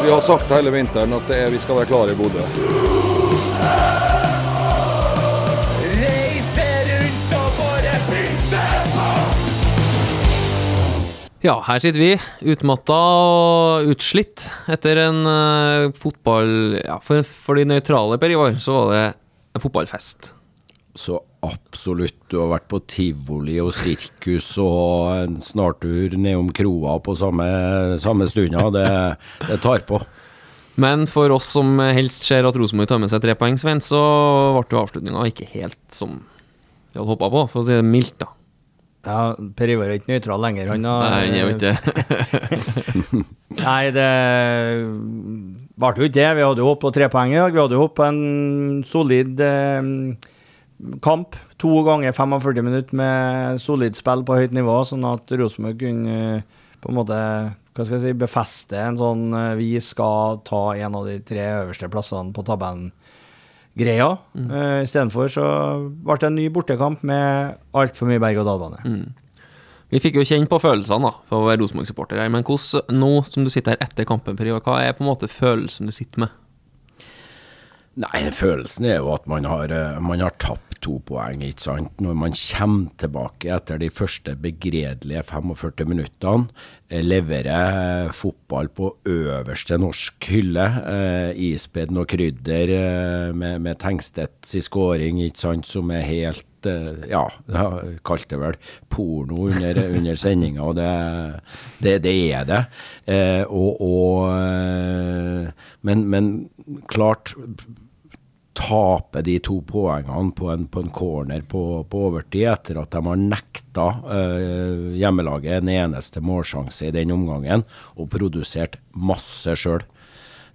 Vi har sagt hele vinteren at det er, vi skal være klare i Bodø. Ja, her sitter vi, utmatta og utslitt etter en uh, fotball... Ja, for, for de nøytrale, Per Ivar, så var det en fotballfest. Så absolutt. Du har vært på tivoli og sirkus og en snartur nedom kroa på samme, samme stunda. Det, det tar på. Men for oss som helst ser at Rosenborg tar med seg tre poeng, Svein, så ble jo avslutninga ikke helt som vi hadde håpa på, for å si det mildt, da. Ja, Per Ivar er ikke nøytral lenger. Han har Nei, han er jo ikke det. Nei, det ble jo ikke det. Vi hadde jo håpet på tre poeng i dag. Vi hadde jo håpet på en solid eh, kamp. To ganger 45 minutter med solid spill på høyt nivå, sånn at Rosenborg kunne eh, på en måte hva skal jeg si, befeste en sånn eh, vi skal ta en av de tre øverste plassene på tabellen greia. Mm. Uh, Istedenfor så ble det en ny bortekamp med altfor mye berg-og-dal-bane. Mm. Vi fikk jo kjenne på følelsene da, for å være Rosenborg-supporter her, men hvordan, nå som du sitter her etter kampen, hva er på en måte følelsen du sitter med? Nei, følelsen er jo at man har, man har tapt to poeng, ikke sant. Når man kommer tilbake etter de første begredelige 45 minuttene, leverer fotball på øverste norsk hylle. Eh, ispedd og krydder eh, med, med Tengstedts i skåring, ikke sant, som er helt eh, ja, kalte det vel porno under, under sendinga, og det, det, det, er det. Eh, og, og, men, men klart tape de to poengene på en, på en corner på, på, overtid, etter at de har nekta eh, hjemmelaget en eneste målsjanse i den omgangen, og produsert masse sjøl.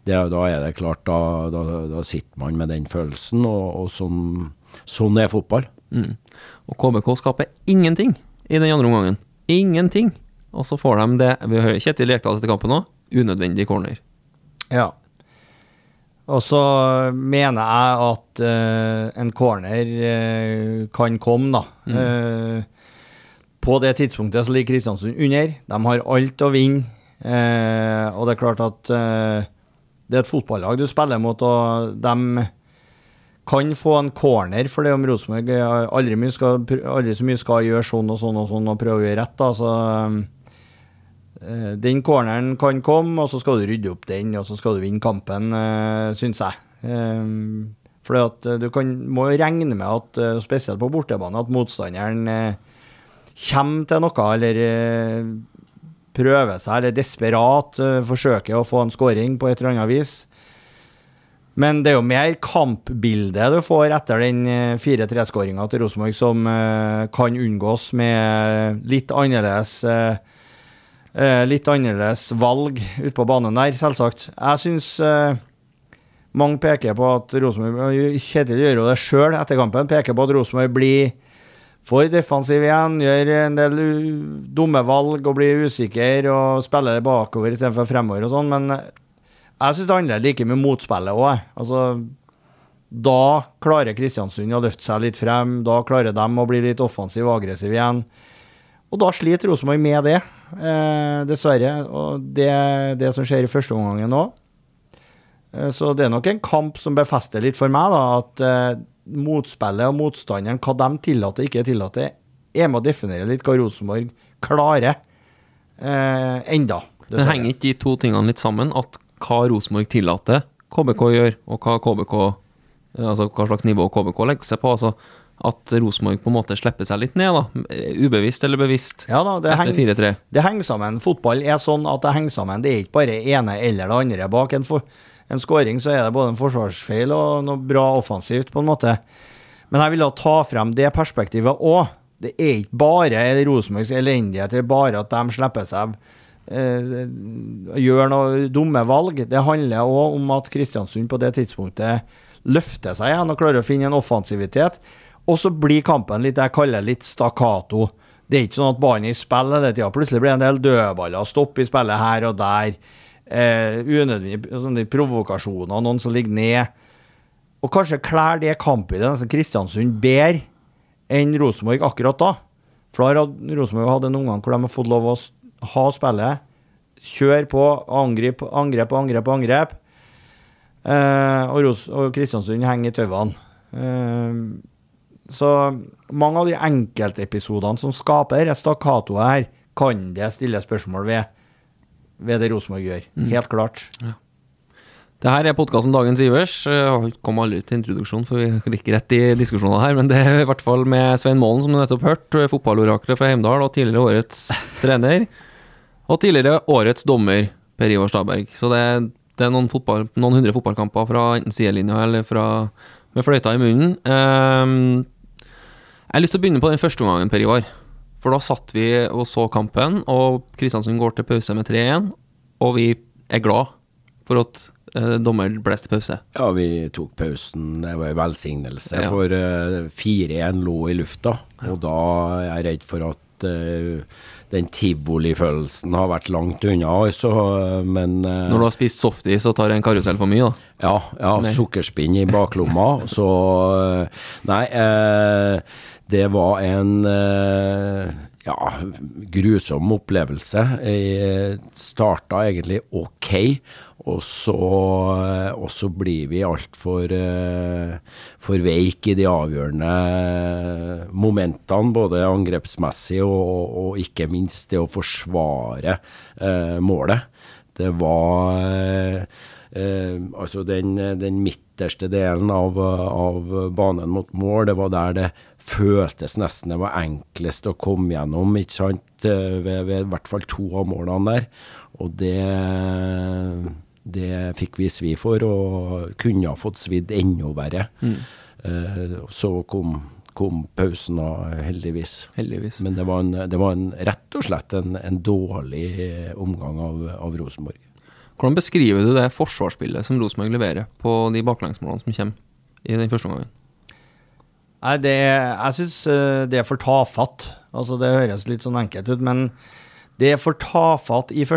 Da er det klart, da, da, da, sitter man med den følelsen, og, og sånn, sånn, er fotball. Mm. Og KBK skaper ingenting i den andre omgangen. Ingenting. Og så får de det Vi hører Kjetil Rekdal etter kampen òg. Unødvendig corner. Ja. Og så mener jeg at uh, en corner uh, kan komme, da. Mm. Uh, på det tidspunktet så ligger Kristiansund under. De har alt å vinne. og det er klart at det er et fotballag du spiller mot, og de kan få en corner for det om Rosenborg aldri, aldri, så mye skal gjøre sånn og sånn og sånn og prøve å gjøre rett. da, så Eh, den corneren kan komme, og så skal du rydde opp den, og så skal du vinne kampen, uh, syns jeg. For du kan, må regne med at, spesielt på bortebane, at motstanderen kommer til noe, eller prøver seg, eller desperat forsøker å få en scoring på et eller annet vis. Men det er jo mer kampbildet du får etter den 4-3-skåringa til Rosenborg, som kan unngås med litt annerledes Eh, litt annerledes valg ute på banen der, selvsagt. Jeg syns eh, mange peker på at Rosenborg Kjetil gjør jo det sjøl etter kampen. Peker på at Rosenborg blir for defensiv igjen, gjør en del dumme valg og blir usikker og spiller bakover istedenfor fremover og sånn. Men jeg syns det handler like mye motspillet òg. Altså, da klarer Kristiansund å løfte seg litt frem. Da klarer de å bli litt offensiv og aggressiv igjen. Og da sliter Rosenborg med det, eh, dessverre. Og det det som skjer i første omgang nå. Eh, så det er nok en kamp som befester litt for meg, da, at eh, motspillet og motstanderen, hva de tillater og ikke tillater, er med å definere litt hva Rosenborg klarer eh, enda. Dessverre. Men henger ikke de to tingene litt sammen? At hva Rosenborg tillater KBK gjør, og hva KBK Altså hva slags nivå KBK legger seg på. altså at Rosenborg på en måte slipper seg litt ned, da. Ubevisst eller bevisst. Ja da, det, heng, det henger sammen. Fotball er sånn at det henger sammen. Det er ikke bare ene eller det andre bak. En, for, en scoring så er det både en forsvarsfeil og noe bra offensivt, på en måte. Men jeg vil da ta frem det perspektivet òg. det er ikke bare Rosenborgs elendighet, det er bare at de slipper seg eh, Gjør noen dumme valg. Det handler òg om at Kristiansund på det tidspunktet løfter seg igjen og klarer å finne en offensivitet. Og så blir kampen litt jeg kaller litt stakkato. Det er ikke sånn at ballen i spill hele tida. Plutselig blir det en del dødballer, stopp i spillet her og der. Eh, unødvendige sånne provokasjoner, noen som ligger ned. Og kanskje klær det kampbildet nesten Kristiansund bedre enn Rosenborg akkurat da. For da har Rosenborg hatt en omgang hvor de har fått lov å ha spillet. Kjør på, angrep, angrep, angrep, angrep. Eh, og, Ros og Kristiansund henger i tauene. Eh, så mange av de enkeltepisodene som skaper dette stakkatoet her, kan det stille spørsmål ved, ved det Rosenborg gjør. Helt klart. Det her er podkasten Dagens Ivers. Jeg kom aldri til introduksjon, for vi gikk rett i diskusjonene her. Men det er i hvert fall med Svein Målen, som du nettopp hørte, fotballoraklet fra Heimdal, og tidligere årets trener. Og tidligere årets dommer, Per Ivar Staberg. Så det, det er noen, fotball, noen hundre fotballkamper fra enten sidelinja eller fra, med fløyta i munnen. Um, jeg har lyst til å begynne på den første omgangen, Per Ivar. For da satt vi og så kampen, og Kristiansund går til pause med 3-1. Og vi er glad for at eh, dommer blåste pause. Ja, vi tok pausen. Det var en velsignelse, Ja. for eh, 4-1 lå i lufta. Og da er jeg redd for at eh, den tivolifølelsen har vært langt unna, altså. Men eh, Når du har spist softis og tar en karusell for mye, da. Ja, ja Nei. sukkerspinn i baklomma. så eh, Nei, eh, det var en eh, ja, grusom opplevelse. Jeg starta egentlig ok, og så, eh, og så blir vi altfor uh, for veik i de avgjørende momentene, både angrepsmessig og, og ikke minst det å forsvare eh, målet. Det var eh, Eh, altså den, den midterste delen av, av banen mot mål, det var der det føltes nesten det var enklest å komme gjennom, ikke sant, eh, ved, ved i hvert fall to av målene der. Og det, det fikk vi svi for, og kunne ha fått svidd enda verre. Eh, så kom, kom pausen da, heldigvis. Heldigvis. Men det var, en, det var en, rett og slett en, en dårlig omgang av, av Rosenborg. Hvordan beskriver du det forsvarsspillet som Rosenborg leverer på de baklengsmålene som kommer i den første omgangen? Nei, det, jeg syns det er for tafatt. Altså, det høres litt sånn enkelt ut, men det er for tafatt i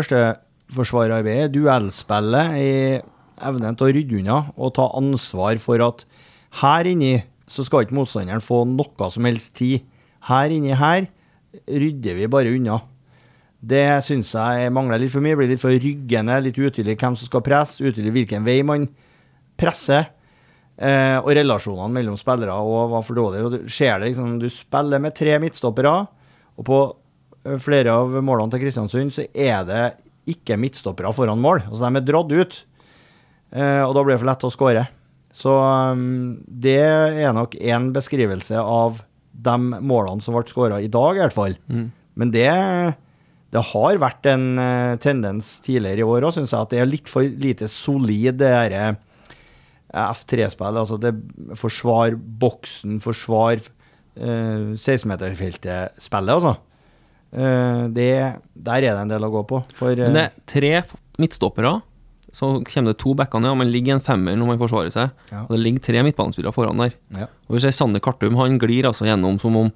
førsteforsvararbeidet, duellspillet, i evnen til å rydde unna og ta ansvar for at her inni så skal ikke motstanderen få noe som helst tid. Her inni her rydder vi bare unna. Det syns jeg mangler litt for mye. Blir litt for ryggende, litt utydelig hvem som skal presse, utydelig hvilken vei man presser. Eh, og relasjonene mellom spillere og var for dårlige. Skjer det liksom, du spiller med tre midtstoppere, og på eh, flere av målene til Kristiansund så er det ikke midtstoppere foran mål. Altså de er dratt ut, eh, og da blir det for lett å skåre. Så um, det er nok én beskrivelse av de målene som ble skåra i dag, i hvert fall. Men det, det har vært en eh, tendens tidligere i år òg, syns jeg, at det er litt for lite solid, det derre F3-spillet. Altså det forsvar boksen, forsvar uh, 16-meterfeltet-spillet, altså. Eh, det, der er det en del å gå på. For eh, Men det er tre midtstoppere, så kommer det to backer ned, og man ligger en femmer når man forsvarer seg. Ja. Og det ligger tre midtbanespillere foran der. ja. Og vi ser Sander Kartum, han glir altså gjennom som om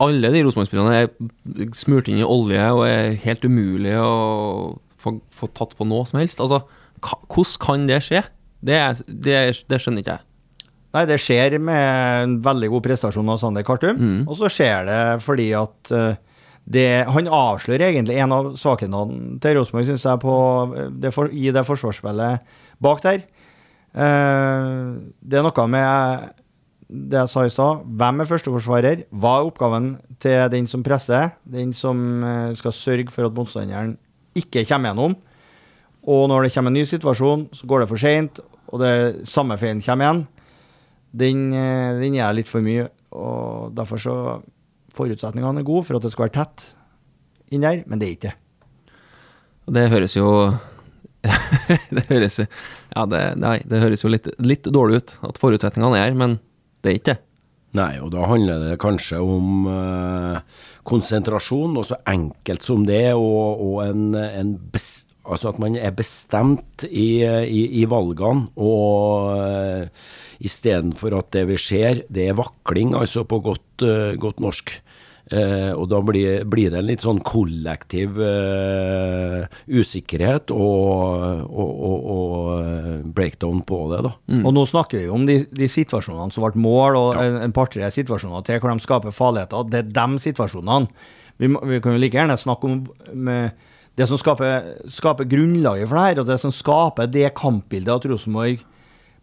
alle de Rosenborg-spillerne er smurt inn i olje og er helt umulig å få, få tatt på noe som helst. Altså, hvordan kan det skje? Det, det, det skjønner ikke jeg. Nei, det skjer med en veldig god prestasjon av Sander Kartum. Mm. Og så skjer det fordi at eh, det, han avslører egentlig en av svakhetene til Rosenborg, syns jeg, på eh, det for, i det forsvarsspillet bak der. Eh, det er noe med det jeg sa i stad. Hvem er førsteforsvarer? Hva er oppgaven til den som presser? Den som eh, skal sørge for at motstanderen ikke kommer gjennom. Og når det kommer en ny situasjon, så går det for seint, og det samme feilen kommer igjen. Den, den er litt for mye, og derfor så Forutsetningene er gode for at det skal være tett inn der, men det er ikke det. Og det høres jo Det høres Ja, det, nei, det høres jo litt, litt dårlig ut at forutsetningene er her, men det er ikke det. Nei, og da handler det kanskje om uh, konsentrasjon, og så enkelt som det, og, og en, en bes, altså at man er bestemt i, i, i valgene. Og uh, istedenfor at det vi ser, det er vakling, altså på godt, uh, godt norsk. Uh, og da blir, blir, det en litt sånn kollektiv uh, usikkerhet og, og, og, og, breakdown på det, da. Mm. Og nå snakker vi om de, de situasjonene som ble mål, og ja. en, en par-tre situasjoner til hvor de skaper farligheter. Det er de situasjonene. Vi, vi kan jo like gjerne snakke om med, det som skaper, skaper, grunnlaget for det her, og det som skaper det kampbildet at Rosenborg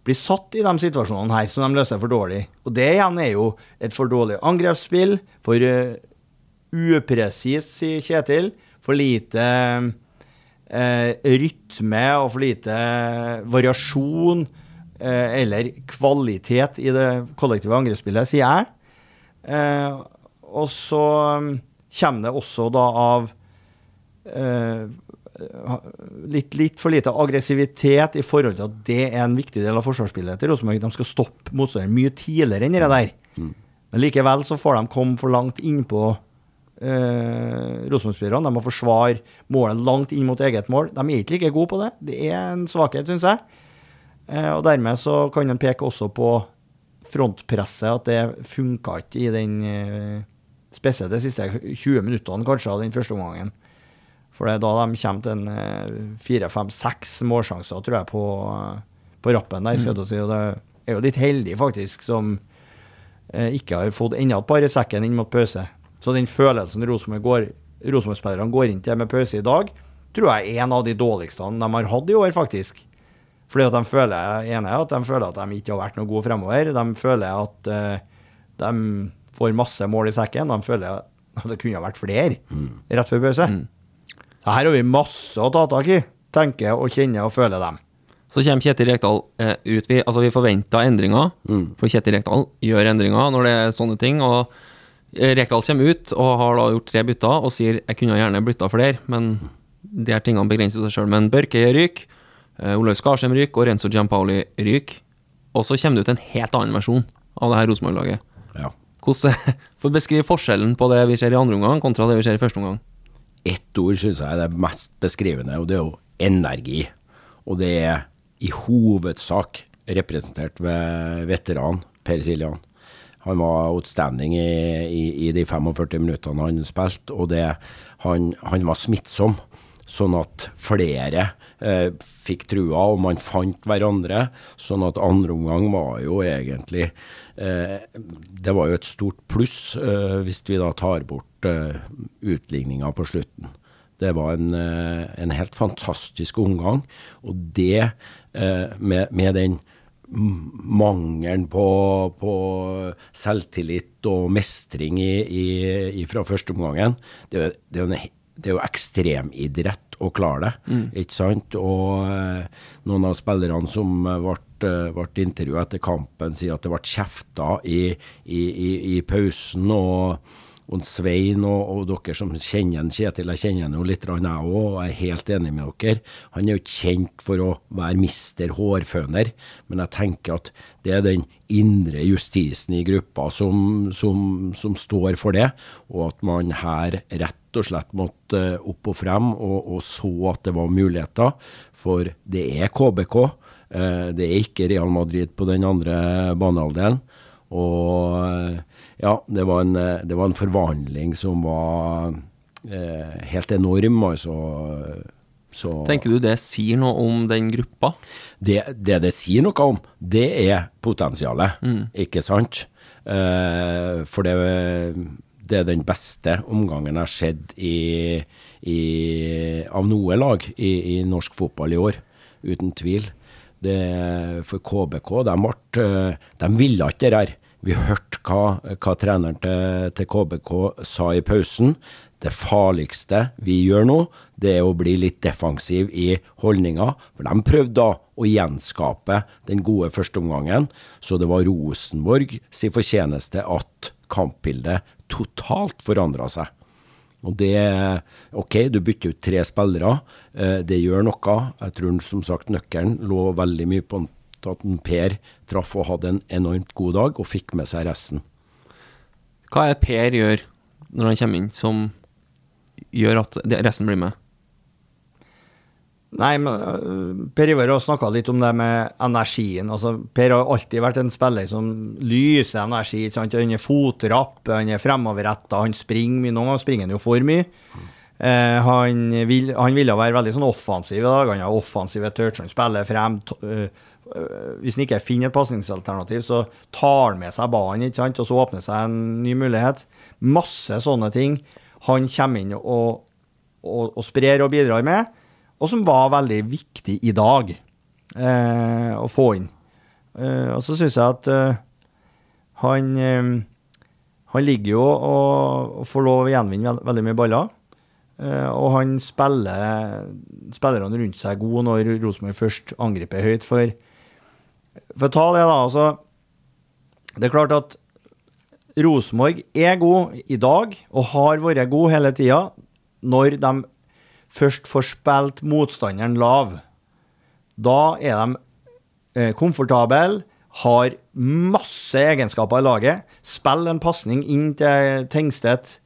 blir satt i de situasjonene her som de løser for dårlig. Og det igjen er jo et for dårlig angrepsspill, for uh, upresist, sier Kjetil. For lite uh, rytme og for lite variasjon uh, eller kvalitet i det kollektive angrepsspillet, sier jeg. og så kommer det også da av litt, litt, for lite aggressivitet i forhold til at det er en viktig del av forsvarsspillet til Rosenborg. De skal stoppe motstanderen mye tidligere enn det der. Mm. Men likevel så får de komme for langt innpå eh, Rosenborg-spillerne. De må forsvare målet langt inn mot eget mål. De er ikke like gode på det. Det er en svakhet, syns jeg. Eh, og dermed så kan en peke også på frontpresset, at det funka ikke i den eh, Spesielt de siste 20 minuttene kanskje av den første omgangen. For det er da de kommer til en eh, fire, fem, seks målsjanser, tror jeg, på, eh, på rappen der. skal jeg si. Og det er jo litt heldig, faktisk, som eh, ikke har fått enda et par i sekken inn mot pause. Så den følelsen Rosenborg-spillerne går inn til med pause i dag, tror jeg er en av de dårligste de har hatt i år, faktisk. Fordi at de føler ene er at de føler at de ikke har vært noe gode fremover. De føler at eh, de får masse mål i sekken. De føler at det kunne ha vært flere mm. rett før pause. Mm. Her har vi masse å ta tak i, tenker og kjenner og føler dem. Så kommer Kjetil Rekdal eh, ut. Vi, altså vi forventer endringer, mm. for Kjetil Rekdal gjør endringer når det er sånne ting. og eh, Rekdal kommer ut og har da gjort tre bytter og sier jeg kunne gjerne bytta flere, men de her tingene begrenser seg sjøl. Men Børke ryker, eh, Olaug Skarsheim ryker og Renzo Giampaoli ryker. Og så kommer det ut en helt annen versjon av det her Rosenborg-laget. Ja. Hvordan, for Beskriv forskjellen på det vi ser i andre omgang kontra det vi ser i første omgang ett ord syns jeg er det mest beskrivende, og det er jo energi. Og det er i hovedsak representert ved veteran Per Siljan. Han var outstanding i, i, i de 45 minuttene han spilte, og det, han, han var smittsom. Sånn at flere eh, fikk trua, og man fant hverandre. Sånn at andre omgang var jo egentlig eh, Det var jo et stort pluss eh, hvis vi da tar bort eh, utligninga på slutten. Det var en, eh, en, helt fantastisk omgang. Og det, eh, med, med den mangelen på, på, selvtillit og mestring i, i, fra førsteomgangen, det, det, er jo det er jo ekstremidrett å klare det, mm. ikke sant? Og eh, noen av spillerne som ble, ble intervjua etter kampen, sier at det ble kjefta i, i, i, i pausen. og og Svein og, og, dere som kjenner en Kjetil, jeg kjenner han jo litt, jeg òg, og jeg er helt enig med dere. Han er jo ikke kjent for å være mister hårføner, men jeg tenker at det er den indre justisen i gruppa som, som, som står for det, og at man her rett og slett måtte opp og frem og, og så at det var muligheter. For det er KBK, eh, det er ikke Real Madrid på den andre banehalvdelen. Og eh, ja, det var en, eh, det var en forvandling som var eh, helt enorm, altså. Så, Tenker du det sier noe om den gruppa? Det det, det sier noe om, det er potensialet, mm. ikke sant? Eh, for det, det, er den beste omgangen jeg har sett i, i, av noe lag i, i, norsk fotball i år, uten tvil. Det, for KBK, de, ble, de ville ikke det der. Vi hørte hva, hva treneren til, til, KBK sa i pausen. Det farligste vi gjør nå, det er å bli litt defensiv i holdninga. For de prøvde da å gjenskape den gode førsteomgangen. Så det var Rosenborg sin fortjeneste at kampbildet totalt forandra seg. Og det OK, du bytter ut tre spillere. Eh, det gjør noe. Jeg tror som sagt nøkkelen lå veldig mye på at Per traff og hadde en enormt god dag, og fikk med seg resten. Hva er det Per gjør når han kommer inn, som gjør at resten blir med? Nei, men øh, Per Ivar har snakka litt om det med energien. Altså, per har alltid vært en spiller som lyser energi. ikke Sant? Han er fotrapp, han er fremoverretta, han springer mye. Noen ganger springer han jo for mye. Eh, han, vil, han ville være veldig sånn offensiv i dag. Han har offensive touch, han spiller frem. øh, øh, hvis han ikke finner et pasningsalternativ, så tar han med seg ballen, og så åpner seg en ny mulighet. Masse sånne ting han kommer inn og, og, og sprer og bidrar med og som var veldig viktig i dag eh, å få inn. Eh, og så syns jeg at eh, han eh, Han ligger jo og, og får lov å gjenvinne veld, veldig mye baller. Eh, og han spiller spillerne rundt seg god når Rosenborg først angriper høyt. For, for ta det, da, altså Det er klart at Rosenborg er god i dag, og har vært god hele tida, når de først får spilt motstanderen lav. Da er de eh, komfortable, har masse egenskaper i laget. Spill en pasning inn til Tengstedt,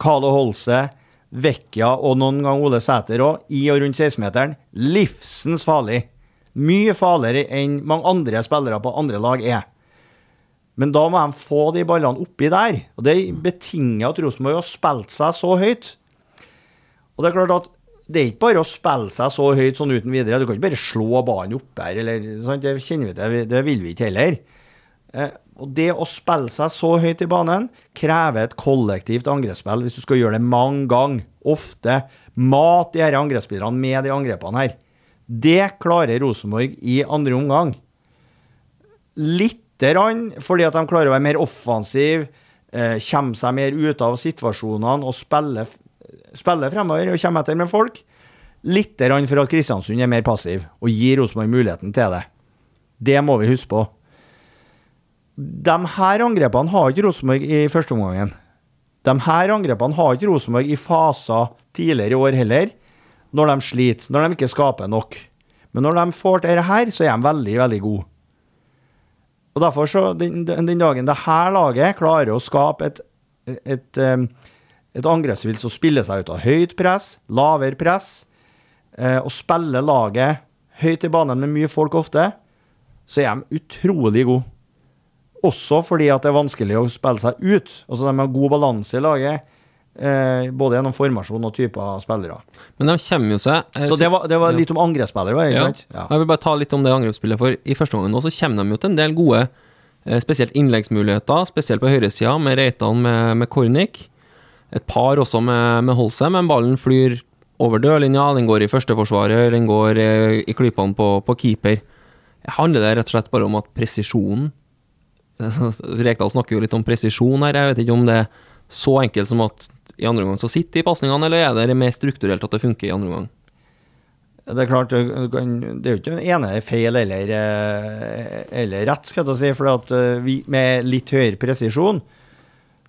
Kale Holse, Vecchia og noen gang Ole Sæter òg, i og rundt 16-meteren. Livsens farlig. Mye farligere enn mange andre spillere på andre lag er. Men da må de få de ballene oppi der. Og det betinger at Rosenborg har spilt seg så høyt. Og det er klart at det er ikke bare å spille seg så høyt sånn uten videre. Du kan ikke bare slå ballen opp her, eller sant? Det kjenner vi til. Det vil vi ikke heller. Eh, og det å spille seg så høyt i banen krever et kollektivt angrepsspill hvis du skal gjøre det mange ganger. Ofte. Mat de disse angrepsspillerne med de angrepene her. Det klarer Rosenborg i andre omgang. Lite grann fordi at de klarer å være mer offensiv, eh, kommer seg mer ut av situasjonene og spiller, spiller fremover og kommer etter med folk. Litt for at Kristiansund er mer passiv og gir Rosenborg muligheten til det. Det må vi huske på. De her angrepene har ikke Rosenborg i første omgangen. De her angrepene har ikke Rosenborg i faser tidligere i år heller, når de sliter, når de ikke skaper nok. Men når de får til dette her, så er de veldig, veldig gode. Og derfor så, den, den dagen det her laget klarer å skape et, et, um, et angrepsspill som spiller seg ut av høyt press, lavere press, eh, og spiller laget høyt i banen med mye folk ofte, så er de utrolig gode. Også fordi at det er vanskelig å spille seg ut. Altså De har god balanse i laget, eh, både gjennom formasjon og typer spillere. Men de kommer jo seg eh, Så det var, det var litt om angrepsspillere, ja. Ja. Jeg vil bare ta litt om det angrepsspillet, for i første omgang nå så kommer de jo til en del gode, eh, spesielt innleggsmuligheter, spesielt på høyresida, med Reitan med, med Kornik. Et par også med, med Holse, men ballen flyr over dørlinja, den går i førsteforsvarer, den går eh, i klypene på, på keeper. Handler det rett og slett bare om at presisjonen Rekdal snakker jo litt om presisjon her, jeg vet ikke om det er så enkelt som at i andre omgang så sitter de pasningene, eller er det mer strukturelt at det funker i andre omgang? Det er klart, det er jo ikke ene feil eller, eh, eller rett, skal jeg si. For eh, med litt høyere presisjon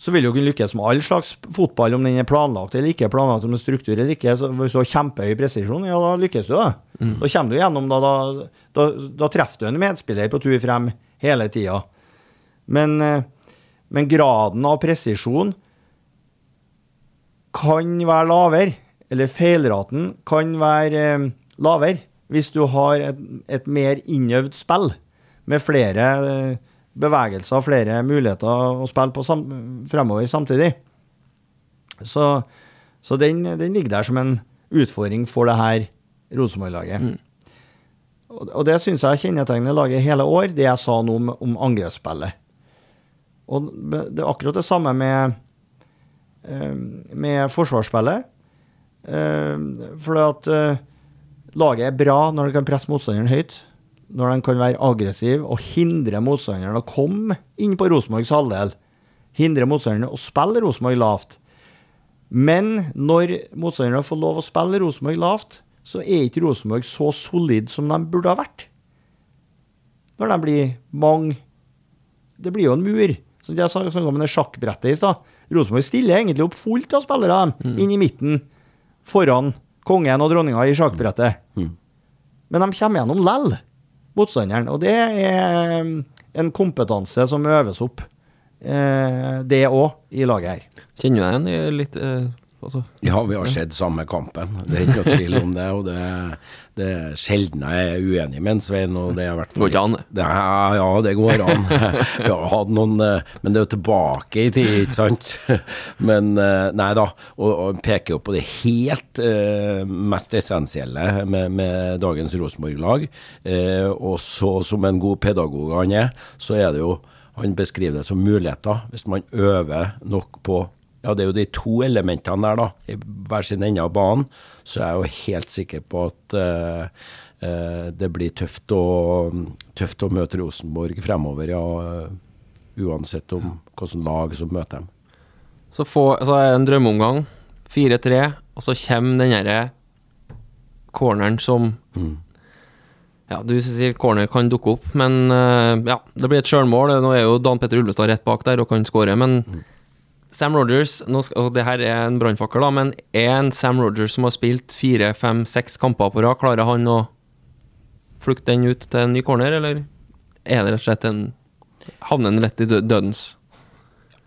så vil du kunne lykkes med all slags fotball, om den er planlagt eller ikke, planlagt om det er struktur eller ikke. Så Hvis du har kjempehøy presisjon, ja, da lykkes du, da. Da kommer du gjennom, da, da, da, da treffer du en medspiller på tur frem hele tida. Men, eh, men graden av presisjon kan være lavere, eller feilraten kan være eh, lavere, hvis du har et, et mer innøvd spill med flere eh, bevegelser og flere muligheter å spille på sam fremover samtidig. Så, så den, den ligger der som en utfordring for det her Rosenborg-laget. Og, og det syns jeg kjennetegner laget hele år, det jeg sa nå om, om angrepsspillet. Og det er akkurat det samme med, eh, med forsvarsspillet. Eh, For at eh, laget er bra når det kan presse motstanderen høyt. Når de kan være aggressiv og hindre motstanderen å komme inn på Rosenborgs halvdel. Hindre motstanderen å spille Rosenborg lavt. Men når motstanderne får lov å spille Rosenborg lavt, så er ikke Rosenborg så solid som de burde ha vært. Når de blir mange Det blir jo en mur. Så jeg snakka om det sjakkbrettet i stad. Rosenborg stiller egentlig opp fullt av spillere dem, inn i midten, foran kongen og dronninga i sjakkbrettet. Men de kommer gjennom lell, motstanderen. Og det er um, en kompetanse som øves opp eh, det òg, i laget her. Kjenner du deg igjen i litt eh, altså, Ja, vi har sett samme kampen. Det er ikke noe tvil om det. Og det, det er sjelden jeg er uenig med en Svein. Og det har vært Går ikke an, det. er- Ja, det går an. Vi har hatt noen eh, Men det er jo tilbake i tid, ikke sant? Men eh, nei da. Og, og peker jo på det helt eh, mest essensielle med, med dagens Rosenborg-lag. Eh, og så, som en god pedagog han er, så er det jo Han beskriver det som muligheter. Hvis man øver nok på ja, det er jo de to elementene der, da. I hver sin ende av banen. Så er jeg jo helt sikker på at uh, uh, det blir tøft å, tøft å møte Rosenborg fremover, ja. Uansett om hvilket lag som møter dem. Så, få, så er det en drømmeomgang. 4-3, og så kommer den derre corneren som Ja, du sier corner kan dukke opp, men eh, ja, det blir et sjølmål. Nå er jo Dan Petter Ulvestad rett bak der og kan skåre, men Sam Rogers skal, og det her er en brannfakkel, men er en Sam Rogers som har spilt fire, fem, seks kamper på rad, klarer han å flukte den ut til en ny corner, eller er det rett og slett en Havner den rett i dødens?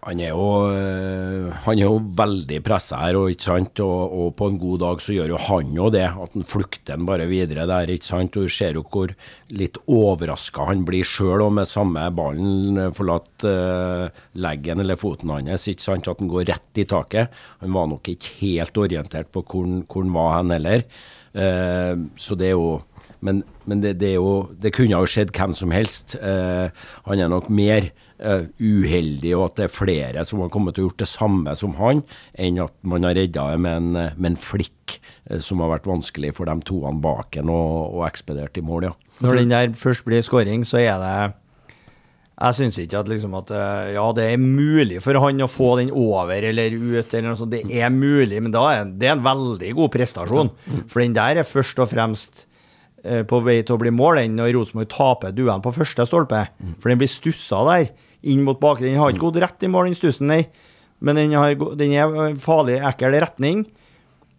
Han er jo, eh, han er jo veldig pressa her, og, ikke sant? Og, og på en god dag så gjør jo han jo det. At han flukter bare videre der. ikke sant? Og Du ser jo hvor litt overraska han blir sjøl, og med samme ballen eh, forlatt eh, leggen eller foten hans. ikke sant? At han går rett i taket. Han var nok ikke helt orientert på hvor hvor han var hen heller. Eh, så det er jo Men, men det, det, er jo, det kunne jo skjedd hvem som helst. Eh, han er nok mer eh, uheldig, og at det er flere som har kommet til å gjort det samme som han, enn at man har redda det med eh, med en flikk eh, som har vært vanskelig for de toene bak en og, og ekspedert i mål, ja. Når den der først blir skåring, så er det Jeg syns ikke at liksom at Ja, det er mulig for han å få den over eller ut, eller noe sånt. Det er mulig, men da er det er en veldig god prestasjon. For den der er først og fremst på vei til å bli mål, den når Rosenborg taper duellen på første stolpe. For den blir stussa der, inn mot bakre. Den har ikke gått rett i mål, den stussen, nei. Men den, har, den er farlig ekkel retning.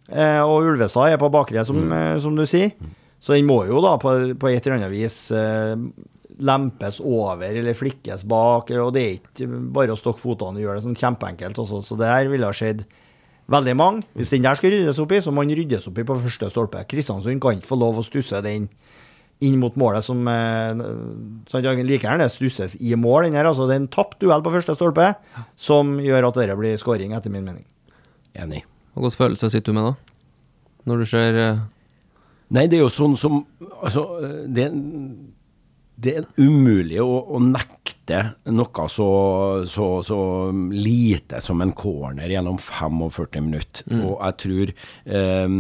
Eh, og Ulvestad er på bakre, som, mm. som du sier. Så den må jo da på, på et eller annet vis eh, lempes over eller flikkes bak. Og det er ikke bare å stokke fotene og gjøre det sånn kjempeenkelt. Også, så det her ville ha skjedd veldig mange. Hvis den der skal ryddes opp i, så må den ryddes opp i på første stolpe. Kristiansund kan ikke få lov å stusse den inn mot målet som eh, så han Like gjerne stusses i mål. Den her, altså, det er en tapt duell på første stolpe som gjør at det blir skåring, etter min mening. Enig. Hvilken følelse sitter du med da? Når du ser eh, Nei, det er jo sånn som Altså, det, det er umulig å, å nekte noe så, så, så lite som en corner gjennom 45 minutter. Og jeg tror eh,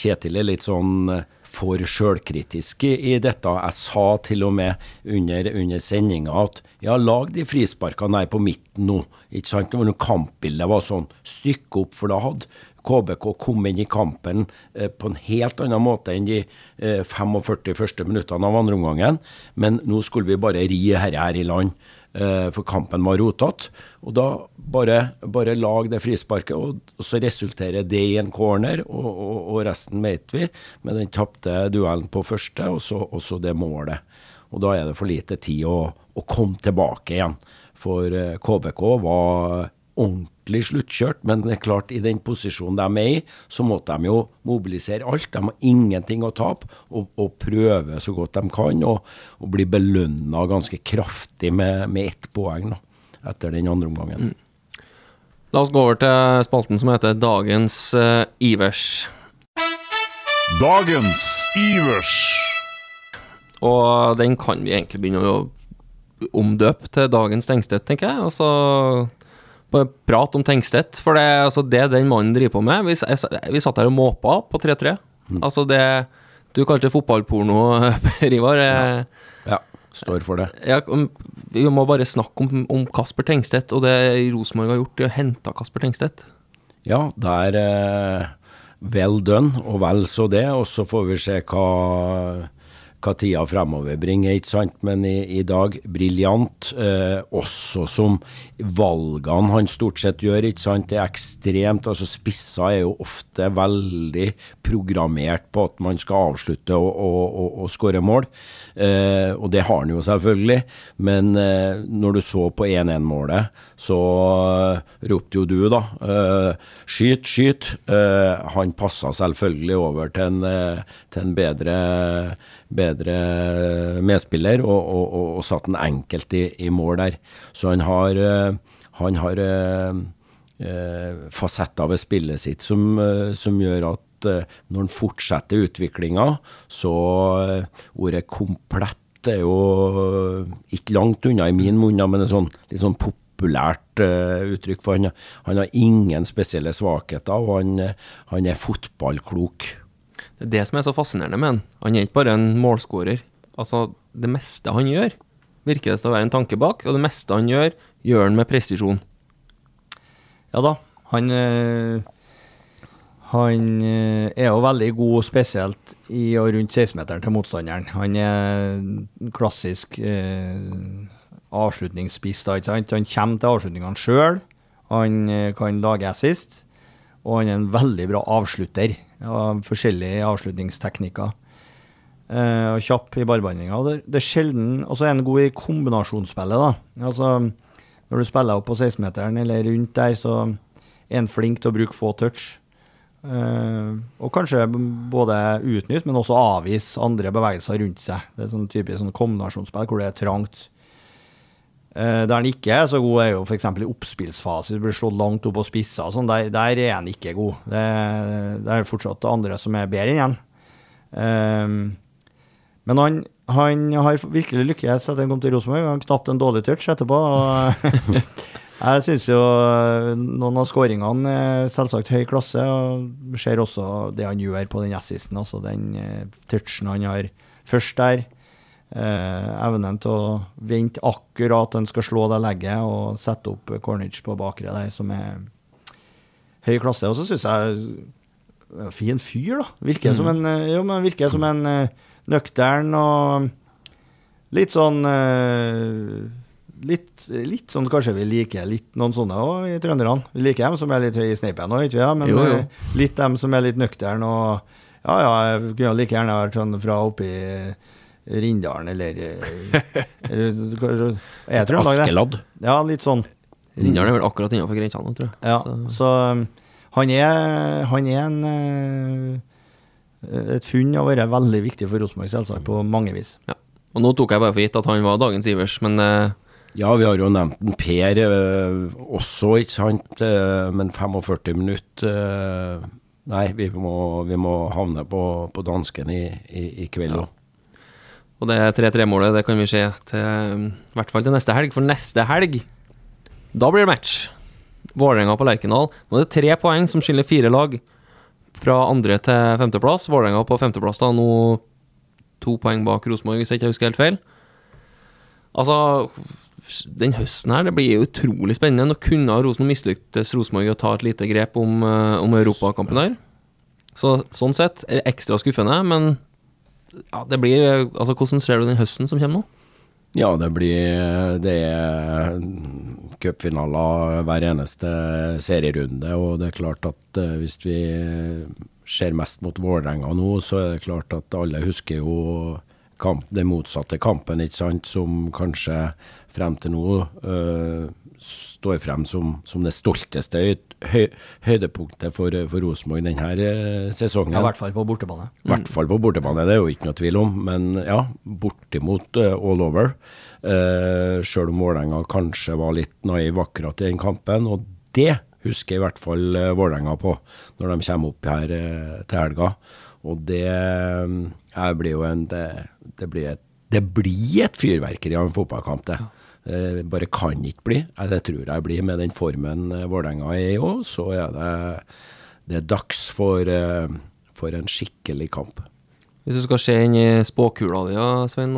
Kjetil er litt sånn for sjølkritiske i, dette. Jeg sa til og med under, under sendinga at ja, lag de frisparkene her på midten nå. Ikke sant? Når kampbildet var sånn, stykke opp, for da hadde KBK kom inn i kampen eh, på en helt annen måte enn de eh, 45 første minuttene av andre omgangen. Men nå skulle vi bare ri dette her i land, eh, for kampen var rotete. Og da bare, bare lag det frisparket, og, og så resulterer det i en corner, og, og, og resten vet vi. Med den tapte duellen på første, og så, og så det målet. Og da er det for lite tid å, å komme tilbake igjen. For eh, KBK var ordentlig sluttkjørt, men det er klart, i den posisjonen de er i, så måtte de jo mobilisere alt. De har ingenting å tape, og, og prøve så godt de kan, og, og bli belønna ganske kraftig med, med ett poeng da, etter den andre omgangen. La oss gå over til spalten som heter Dagens uh, Ivers. Dagens Ivers. Og den kan vi egentlig begynne å omdøpe til Dagens Tengstedt, tenker jeg. Altså bare prat om Tengstedt, for det er altså, det den mannen driver på med. Vi, jeg, vi satt her og måpa på 3-3. Altså det Du kalte det fotballporno, Per Ivar. Ja, står for det. Ja, vi må bare snakke om, om Kasper Tengstedt og det Rosenborg har gjort, i å hente Kasper Tengstedt. Ja, det er eh, vel done, og vel så det. Og så får vi se hva hva tida fremover bringer, ikke sant. Men i, i dag briljant. Eh, også som valgene han stort sett gjør, ikke sant. Det er ekstremt. altså Spisser er jo ofte veldig programmert på at man skal avslutte og, og, og, og skåre mål. Eh, og det har han jo selvfølgelig, men eh, når du så på 1-1-målet, så uh, ropte jo du, da, uh, skyt, skyt. Uh, han passa selvfølgelig over til en, til en bedre, bedre medspiller, og, og, og, og satt en enkelt i, i, mål der. Så han har, han har fasetter ved spillet sitt som, som gjør at når han fortsetter utviklinga, så ordet komplett er jo ikke langt unna i min munn, men er sånn, litt sånn populært uttrykk. For han, han, har ingen spesielle svakheter, og han, han, er fotballklok. Det er det som er så fascinerende med han. Han er ikke bare en målskårer. Altså, det meste han gjør, virker det til å være en tanke bak, og det meste han gjør, gjør han med presisjon. Ja da. Han øh han øh, er jo veldig god, spesielt i og rundt 16-meteren til motstanderen. Han er klassisk øh, avslutningsspiss. da, ikke sant? Han kommer til avslutningene sjøl. Han kan lage assist. Og han er en veldig bra avslutter av forskjellige avslutningsteknikker. Eh, og kjapp i ballbehandlinga. Det, det er sjelden Og så er han god i kombinasjonsspillet, da. Altså, når du spiller opp på 16-meteren eller rundt der, så er han flink til å bruke få touch. Uh, og kanskje både utnytte, men også avvise andre bevegelser rundt seg. Det er sånn typisk sånn kombinasjonsspill hvor det er trangt. Uh, der han ikke er så god, er jo f.eks. i oppspillsfase. Du blir slått langt opp og spissa. Sånn. Der, der, er han ikke god. Det, det er fortsatt andre som er bedre enn han. Um, men han, han, har virkelig lykkes etter han kom til Rosenborg. Han knapt en dårlig touch etterpå. Og Jeg syns jo eh, noen av skåringene er selvsagt høy klasse. og Ser også det han gjør på den assisten, altså den touchen han har først der. Uh, evnen til å vente akkurat den skal slå det legget og sette opp Cornage på bakre der, som er høy klasse. Og så syns jeg fin fyr, da. Virker mm. som en, jo, men virker som en uh, nøktern og litt sånn litt, litt, sånn kanskje vi liker litt noen sånne òg i trønderne. Vi liker dem som er litt høye i sneipen òg, ikke ja? men jo, jo. Eh, litt dem som er litt nøkterne og Ja, ja, jeg kunne like gjerne vært sånn fra oppi Rindalen eller, eh, eller er Trøndelag, Askeladd. Ja, litt sånn. Rindalen er vel akkurat innenfor grensene, tror jeg. Ja, så, så um, han, er, han er en uh, et funn å være veldig viktig for Rosenborg, selvsagt, på mange vis. Ja. Og nå tok jeg bare for gitt at han var dagens Ivers, men uh, ja, vi har jo nevnt en Per eh, også, ikke sant. Eh, men 45 minutter eh, Nei, vi må, vi må, havne på, på dansken i, i, i kveld òg. Ja. Og det 3-3-målet det kan vi se til i hvert fall til neste helg. For neste helg, da blir det match. Vålerenga på Lerkendal. Nå er det tre poeng som skiller fire lag fra andre til femteplass. Vålerenga på femteplass da, nå to poeng bak Rosenborg, hvis jeg ikke husker helt feil. Altså den høsten her, det blir utrolig spennende. Nå kunne Rosenborg mislyktes Rosenborg å ta et lite grep om, uh, om europakampen her. Så, sånn sett er det ekstra skuffende, men ja, det blir Altså, hvordan ser du den høsten som kommer nå? Ja, det blir Det er cupfinaler hver eneste serierunde, og det er klart at uh, hvis vi ser mest mot Vålerenga nå, så er det klart at alle husker jo kamp, den motsatte kampen, ikke sant, som kanskje frem til nå uh, står frem som, som det stolteste høy, høydepunktet for, for Rosenborg denne uh, sesongen. Ja, I hvert fall på bortebane. I hvert fall på bortebane, det er jo ikke noe tvil om. Men ja, bortimot uh, all over. Uh, Sjøl om Vålerenga kanskje var litt naiv akkurat i den kampen. Og det husker i hvert fall uh, Vålerenga på når de kommer opp her til helga. Og det blir jo en det, det blir et det blir et fyrverkeri av en fotballkamp, det. Eh, bare kan ikke bli. Det tror jeg blir med den formen eh, Vålerenga er i òg. Så er det, det er dags for, eh, for, en skikkelig kamp. Hvis du skal se inn i spåkula di, ja, Svein,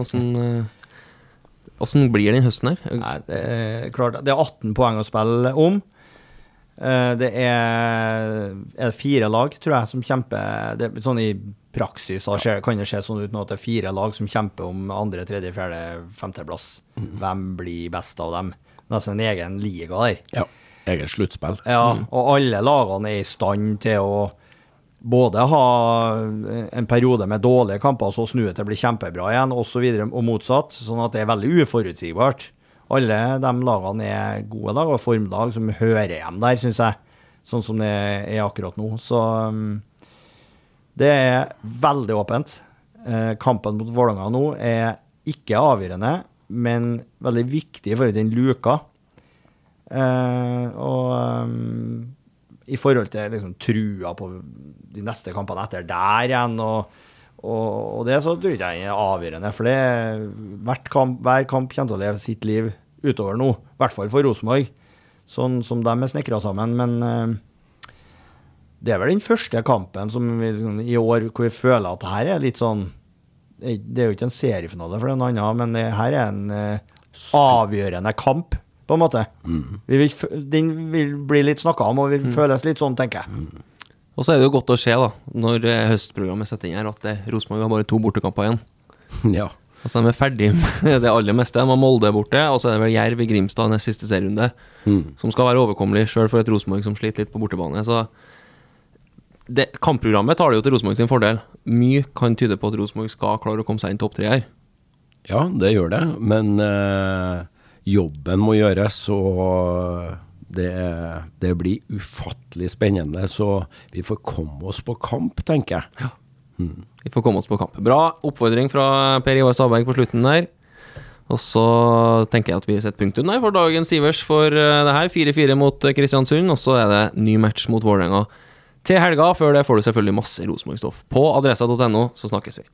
hvordan blir den høsten her? Nei, det er klart, det er 18 poeng å spille om. Det er, er fire lag, tror jeg, som kjemper det, sånn i praksis så kan det se sånn ut nå at det er fire lag som kjemper om andre, tredje, fjerde, femteplass. Hvem blir best av dem? Nesten en egen liga der. Ja. Eget sluttspill. Ja, og alle lagene er i stand til å både ha en periode med dårlige kamper, så snu det til å bli kjempebra igjen, osv., og, og motsatt. Sånn at det er veldig uforutsigbart. Alle de lagene er gode lag og formlag som hører hjem der, syns jeg. Sånn som det er akkurat nå. Så um, det er veldig åpent. Eh, kampen mot Vålerenga nå er ikke avgjørende, men veldig viktig for den luka. Eh, og um, i forhold til liksom, trua på de neste kampene etter der igjen, og, og, og det så tror jeg ikke er avgjørende. For det, kamp, hver kamp kommer til å leve sitt liv utover nå. I hvert fall for Rosenborg, sånn som de er snekra sammen. Men eh, det er vel den første kampen som vi, liksom, i år hvor vi føler at her er litt sånn Det er jo ikke en seriefinale, for den andre, men det her er en eh, avgjørende kamp, på en måte. Vi vil, den vil bli litt snakka om, og vil føles litt sånn, tenker jeg. Og så er det jo godt å se, da, når eh, høstprogrammet setter inn her, at eh, Rosenborg har bare to bortekamper igjen. Ja. Altså De er ferdig med det aller meste. De har Molde borte, og så er det vel Jerv i Grimstad neste siste serierunde. Som skal være overkommelig, sjøl for et Rosenborg som sliter litt på bortebane. Så det, Kampprogrammet tar det jo til Rosenborg sin fordel. Mye kan tyde på at Rosenborg skal klare å komme seg inn topp tre her. Ja, det gjør det, men øh, jobben må gjøres, og det, det blir ufattelig spennende. Så vi får komme oss på kamp, tenker jeg. Vi får komme oss på kamp. Bra oppfordring fra Per Ivar Stabæk på slutten der. Og så tenker jeg at vi setter punktum der for dagens Sivers for eh, det her. 4-4 mot eh, Kristiansund, og så er det ny match mot Vålerenga til helga. Før det får du selvfølgelig masse Rosenborg-stoff på adressa.no, så snakkes vi.